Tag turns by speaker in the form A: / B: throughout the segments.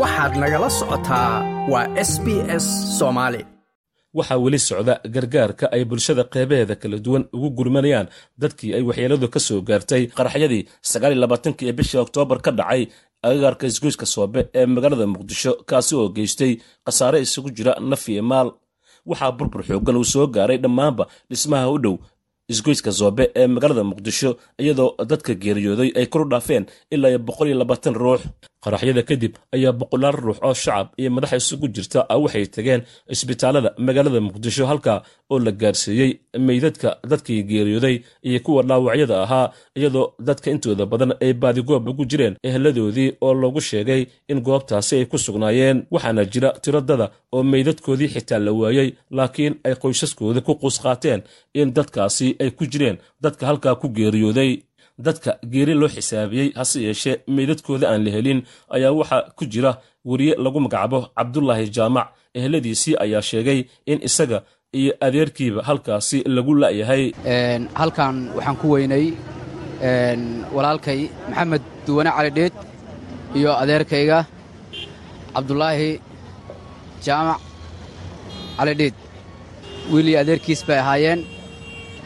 A: waxaad nagala socotaa waa s b s soomaali
B: waxaa weli socda gargaarka ay bulshada qeybaheeda kala duwan ugu gurmanayaan dadkii ay waxyeeladu ka soo gaartay qaraxyadii sagaaliyolabaatanki ee bishii oktoobar ka dhacay agagaarka isgoyska soobe ee magaalada muqdisho kaasi oo geystay khasaare isugu jira naf iyo maal. Waxaa burbur xooggan uu soo gaaray dhammaanba dhismaha u dhow isgoyska zoobe ee magaalada muqdisho iyadoo dadka geeriyooday ay kor u dhaafeen ilaa boqol iyo labaatan ruux qaraxyada kadib ayaa boqolaal ruux oo shacab iyo madax isugu jirta ah waxay tageen isbitaalada magaalada muqdisho halka oo la gaarsiiyey meydadka dadkii geeriyooday iyo kuwa dhaawacyada ahaa iyadoo dadka intooda badan ay baadigoob ugu jireen eheladoodii oo loogu sheegay in goobtaasi ay ku sugnaayeen. Waxaana jira tiradada oo meydadkoodii xitaa la waayey laakiin ay qoysaskooda ku quus qaateen in dadkaasi ay ku jireen dadka halkaa ku geeriyooday dadka geeri loo xisaabiyey hase yeeshee meydadkooda aan la helin ayaa waxaa ku jira weriye lagu magacaabo cabdulaahi jaamac. Eheladiisii ayaa sheegay in isaga iyo adeerkiiba halkaasi lagu la'yahay.
C: Halkan waxaan ku weynay walaalkay maxamed duwane cali dheed iyo adeerkayga cabdulaahi jaamac cali dheed. Wiilii adeerkiis bay ahaayeen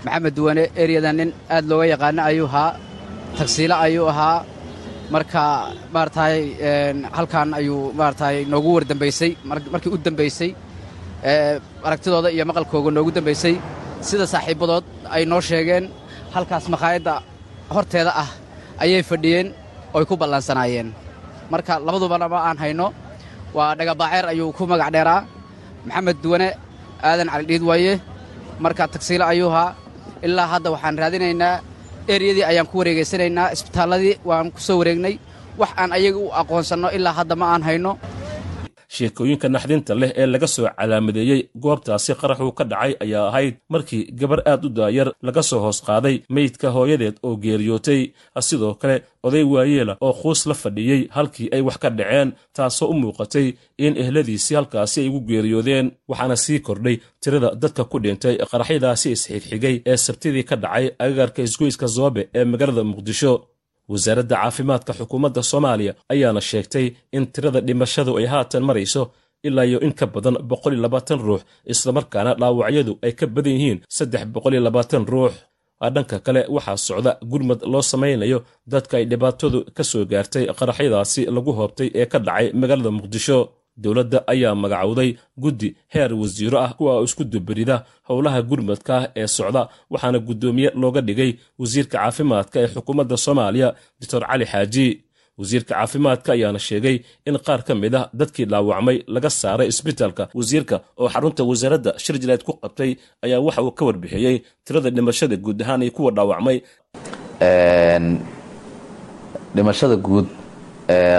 C: maxamed duwane eryadan nin aad looga yaqaano ayuu ahaa tagsiilo ayuu ahaa. Marka maarataay halkan ayuu maarataay noogu war dambaysay markii u dambaysay aragtidooda iyo maqalkooga noogu dambaysay sida saaxiibbadood ay noo sheegeen halkaas makhaayadda horteeda ah ayay fadhiyeen ooy ku ballansanaayeen marka labadubana ma aan hayno waa dhagabaaceer ayuu ku magac dheeraa. Maxamed duwane aadan calidhiid waaye. Marka tagsiilo ayuu ahaa ilaa hadda waxaan raadinaynaa eryadii ayaan ku wareegaysanaynaa isbitaalladii waan ku soo wareegnay wax aan ayaga u aqoonsanno ilaa hadda ma aan hayno
B: sheekooyinka naxdinta leh ee laga soo calaamadeeyey goobtaasi qaraxuu ka dhacay ayaa ahayd markii gabar aad u daayar laga soo hoos qaaday meydka hooyadeed oo geeriyootay. Sidoo kale oday waayeela oo quus la fadhiyey halkii ay wax ka dhaceen taasoo u muuqatay in ehladiisii halkaasi ay ugu geeriyoodeen. Waxaana sii kordhay tirada dadka ku dhintay qaraxyadaasi isxigxigay ee sabtidii ka dhacay agagaarka isgoyska zoobe ee magaalada muqdisho wasaaradda caafimaadka xukuumadda soomaaliya ayaana sheegtay in tirada dhimashadu ay haatan marayso ilaa iyo in ka badan boqol iyo labaatan ruux islamarkaana dhaawacyadu ay ka badan yihiin saddex boqol iyo labaatan ruux. Dhanka kale waxaa socda gurmad loo samaynayo dadka ay dhibaatadu ka soo gaartay qaraxyadaasi lagu hoobtay ee ka dhacay magaalada muqdisho dowladda ayaa magacowday guddi heer wasiiro ah kuwa isku dubarida howlaha gurmadka ah ee socda waxaana guddoomiye looga dhigay wasiirka caafimaadka ee xukuumadda soomaaliya doctor cali xaaji. Wasiirka caafimaadka ayaana sheegay in qaar ka mid ah dadkii dhaawacmay laga saaray isbitaalka. Wasiirka oo xarunta wasaaradda shir jileed ku qabtay ayaa waxa uu ka warbixiyey tirada dhimashada guud ahaan iyo kuwa dhaawacmay.
D: Dhimashada guud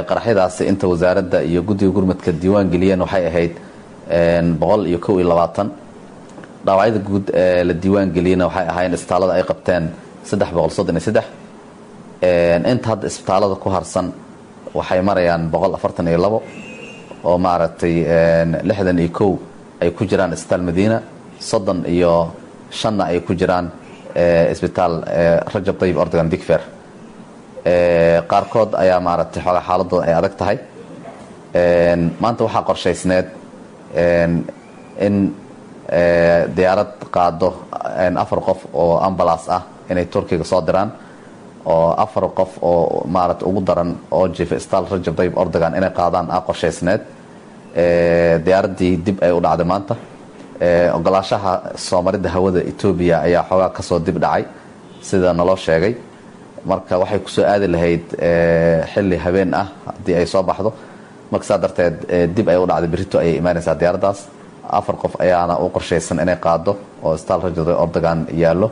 D: qaraxyadaasi inta wasaaradda iyo guddiga gurmadka diiwaan geliyeen waxay ahayd boqol iyo kow iyo labaatan. Dhaawacyada guud ee la diiwaan geliyena waxay ahaayeen isbitaallada ay qabteen saddex boqol soddon iyo saddex. Inta hadda isbitaallada ku harsan waxay marayaan boqol afartan iyo labo oo maaragtay lixdan iyo kow ay ku jiraan isbitaal madiina soddon iyo shanna ay ku jiraan isbitaal rajab tayib ordogan digfer qaarkood ayaa maaragtay xoogaa xaaladooda ay adag tahay. Maanta waxaa qorshaysneed in diyaarad qaado afar qof oo ambalas ah inay turkiga soo diraan oo afar qof oo maarata ugu daran oo jifa isbitaal rajab tayib ordogan inay qaadaan ah qorshaysneed diyaaraddii dib ay u dhacday maanta. Ogolaashaha soomaridda hawada etoobiya ayaa xoogaa ka soo dib dhacay sida naloo sheegay marka waxay ku soo aadi lahayd xilli habeen ah haddii ay soo baxdo. Marka saa darteed dib ay u dhacday berito ayay imaanaysaa diyaaraddaas afar qof ayaana u qorshaysan inay qaado oo isbitaal rajab ordogan yaallo.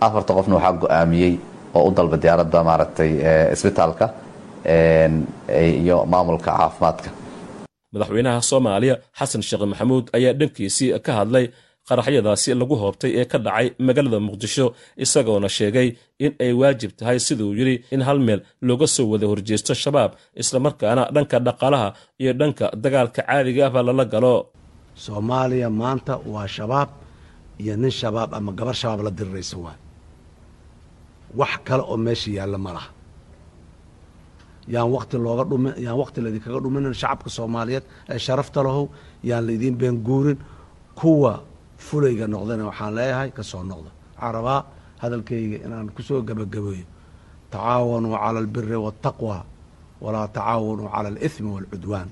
D: Afarta qofna waxaa go'aamiyey oo u dalba diyaaradda maaragtay isbitaalka iyo maamulka caafimaadka.
B: Madaxweynaha soomaaliya xasan sheekh maxamuud ayaa dhankiisii ka hadlay qaraxyadaasi lagu hoobtay ee ka dhacay magaalada muqdisho isagoona sheegay in ay waajib tahay siduu yidhi in hal meel looga soo wada horjeesto shabaab islamarkaana dhanka dhaqaalaha iyo dhanka dagaalka caadiga ahba lala galo.
E: Soomaaliya maanta waa shabaab iyo nin shabaab ama gabar shabaab la diriraysa waay wax kale oo meesha yaalla ma laha. Yaan wakti looga dhumi yaan wakti laydinkaga dhuminin shacabka soomaaliyeed ee sharafta lahow yaan laydin beenguurin kuwa fulayga noqdana waxaan leeyahay ka soo noqda. Waxaan rabaa hadalkayga inaan ku soo gebagabeeyo tacaawanuu cala albiri waataqwa walaa tacaawanuu cala alithmi waalcudwaan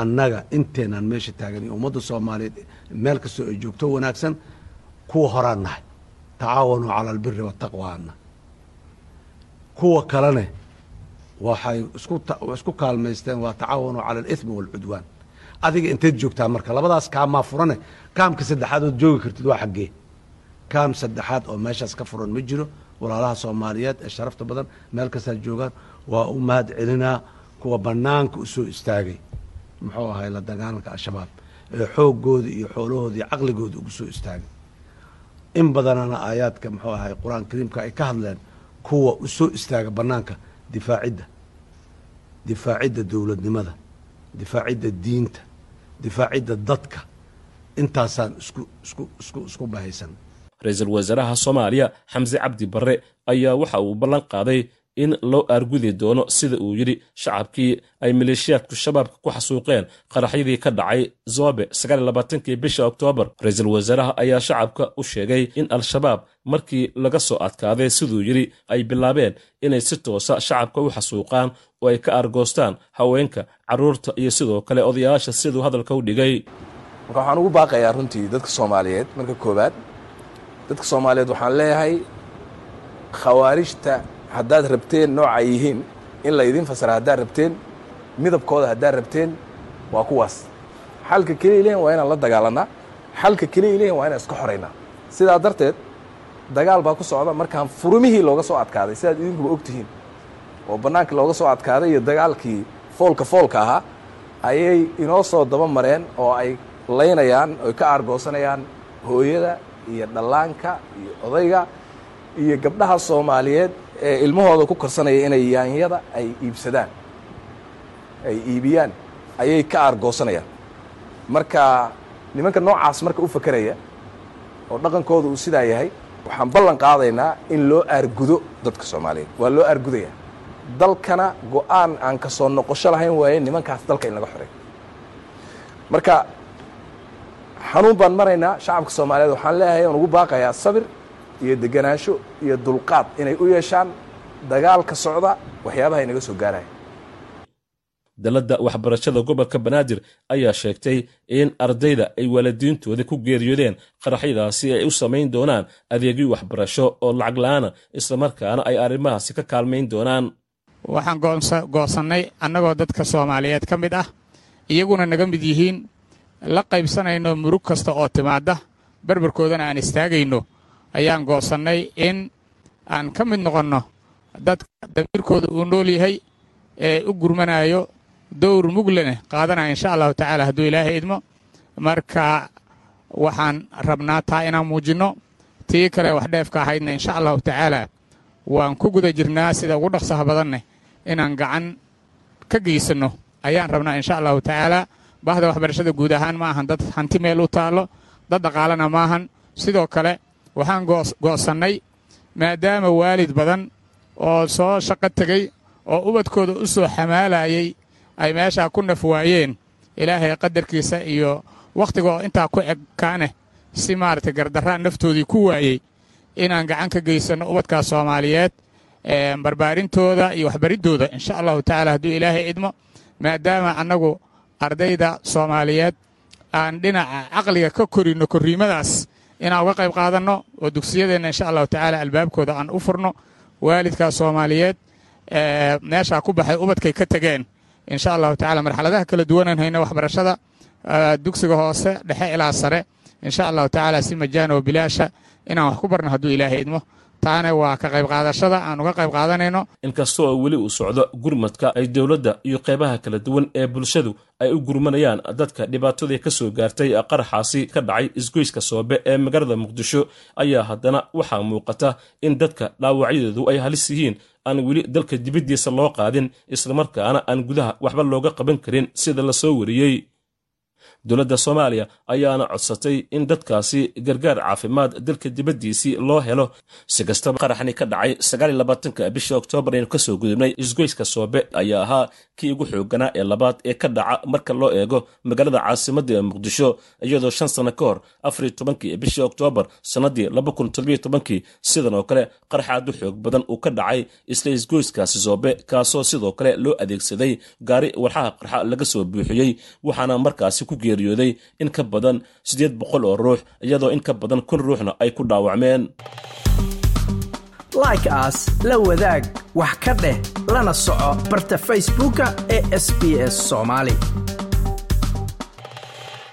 E: annaga inteenaan meesha taagan iyo ummadda soomaaliyeed meel kastoo ay joogto wanaagsan kuwa horaan nahay. Tacaawanuu cala albiri waataqwa kuwa kalene waxay isku isku kaalmaysteen waa tacaawanuu cala alithmi waalcudwaan adiga inteed joogtaa marka? Labadaas kaamaa furane. Kaamka saddexaad ood joogi kartid waa xaggee. Kaam saddexaad oo meeshaas ka furan ma jiro. Walaalaha soomaaliyeed ee sharafta badan meel kastaa joogaan waa u mahad celinaa kuwa banaanka u soo istaagay. Muxuu ahay la dagaalanka al-shabaab ee xoogooda iyo xoolahooda iyo caqligooda ugu soo istaagay. In badanana aayaadka muxuu ahay qur'aan kariimka ay ka hadleen kuwa u soo istaaga banaanka difaacidda difaacidda dowladnimada. Difaacidda diinta difaacidda dadka intaasaan isku bahaysan
B: ra'iisul wasaaraha soomaaliya xamse cabdi barre ayaa waxa uu ballan qaaday in loo aargudi doono sida uu yidhi shacabkii ay maleeshiyaadku shabaabka ku xasuuqeen qaraxyadii ka dhacay zobe sagaaliylabaatankii bisha oktoobar. Ra'iisul wasaaraha ayaa shacabka u sheegay in al-shabaab markii laga soo adkaaday siduu yidhi ay bilaabeen inay si toosa shacabka u xasuuqaan oo ay ka argoostaan haweenka carruurta iyo sidoo kale odayaasha siduu hadalka u dhigay.
F: Marka waxaan ugu baaqayaa runtii dadka soomaaliyeed marka koowaad dadka soomaaliyeed waxaan leeyahay khawaarijta haddaad rabteen nooca yihiin in laydin fasara haddaad rabteen midabkooda haddaad rabteen waa kuwaas. Xalka keliya lehin waa inaan la dagaalannaa xalka keliya lehin waa inaan iska xoraynaa sidaa darteed dagaal baa ku socda markaan furumihii looga soo adkaaday sidaad idinkuba og tihiin oo bannaankii looga soo adkaaday iyo dagaalkii foolka foolka ahaa ayay inoo soo daba mareen oo ay laynayaan oy ka aargoosanayaan hooyada iyo dhallaanka iyo odayga iyo gabdhaha soomaaliyeed ee ilmahooda ku korsanaya inay yaanyada ay iibsadaan ay iibiyaan ayay ka aargoosanayaan. Marka nimanka noocaas marka u fakeraya oo dhaqankooda uu sidaa yahay waxaan ballan qaadaynaa in loo aargudo dadka soomaaliyeed. Waa loo aargudaya. Dalkana go'aan aan ka soo noqosho lahayn waaye nimankaas dalka in laga xoreeyo. Marka xanuun baan maraynaa shacabka soomaaliyeed waxaan leeyahay aan ugu baaqayaa sabir iyo deganaansho iyo dulqaad inay u yeeshaan dagaalka socda waxyaabaha inaga soo gaaraya.
B: Daladda waxbarashada gobolka banaadir ayaa sheegtay in ardayda ay waalidiintooda ku geeriyoodeen qaraxyadaasi ay u samayn doonaan adeegyo waxbarasho oo lacag la'aana islamarkaana ay arrimahaasi ka kaalmayn doonaan.
G: Waxaan goosannay annagoo dadka soomaaliyeed ka mid ah iyaguna naga mid yihiin la qaybsanayno murug kasta oo timaadda barbarkoodana aan istaagayno ayaan goosannay in aan ka mid noqonno dadka damiirkooda uu nool yahay ee u gurmanaayo dowr muglene qaadanaya insha allahu tacaala hadduu ilaahay idmo. Marka waxaan rabnaa taa inaan muujinno tii kale wax dheefka ahaydna insha allahu tacaala waan ku guda jirnaa sida ugu dhaqsaha badanneh inaan gacan ka geysanno. Ayaan rabnaa insha allahu tacaala bahda waxbarashada guud ahaan ma ahan dad hanti meel u taallo dad dhaqaalana maahan sidoo kale waxaan goosannay maadaama waalid badan oo soo shaqo tegey oo ubadkooda u soo xamaalayay ay meeshaa ku naf waayeen ilaahay qadarkiisa iyo wakhtigoo intaa ku egkaaneh si maaragtay gardarraa naftoodii ku waayey inaan gacan ka geysanno ubadkaas soomaaliyeed barbaarintooda iyo waxbariddooda insha allahu tacaala hadduu ilaahay idmo maadaama annagu ardayda soomaaliyeed aan dhinaca caqliga ka korinno korriimadaas inaan uga qayb qaadanno oo dugsiyadeenna insha allahu tacaala albaabkooda aan u furno waalidkaas soomaaliyeed meeshaa ku baxay ubadkay ka tegeen insha allahu tacala marxaladaha kala duwanaan hayna waxbarashada dugsiga hoose dhexe ilaa sare. Insha allahu tacaala si majaana oo bilaasha inaan wax ku barno hadduu ilaahay idmo taana waa ka qayb qaadashada aan uga qayb qaadanayno.
B: Inkasta oo weli uu socdo gurmadka ay dowladda iyo qaybaha kala duwan ee bulshadu ay u gurmanayaan dadka dhibaatadii ka soo gaartay qaraxaasi ka dhacay isgoyska soobe ee magaalada muqdisho ayaa haddana waxaa muuqata in dadka dhaawacyadeedu ay halis yihiin. Aan weli dalka dibaddiisa loo qaadin islamarkaana aan gudaha waxba looga qaban karin sida la soo wariyey dowladda soomaaliya ayaana codsatay in dadkaasi gargaar caafimaad dalka dibaddiisii loo helo. Si kastaba qaraxni ka dhacay sagaaliyolabaatanka bishii oktoobar aynu ka soo gudubnay isgoyska soobe ayaa ahaa kii ugu xooganaa ee labaad ee ka dhaca marka loo eego magaalada caasimadda ee muqdisho iyadoo shan sano ka hor afariyo tobankii bishii oktoobar sannadii laba kun toddobiyo tobankii. Sidan oo kale qarax aad u xoog badan uu ka dhacay isla isgoyskaasi soobe kaasoo sidoo kale loo adeegsaday gaari walxaha qarxa laga soo buuxiyey waxaana markaasi ku geeriyooday in ka badan siddeed boqol oo ruux iyadoo in ka badan kun ruuxna ay ku dhaawacmeen.
A: Like aas la wadaag wax ka dheh lana soco barta facebooka ee sb s soomaali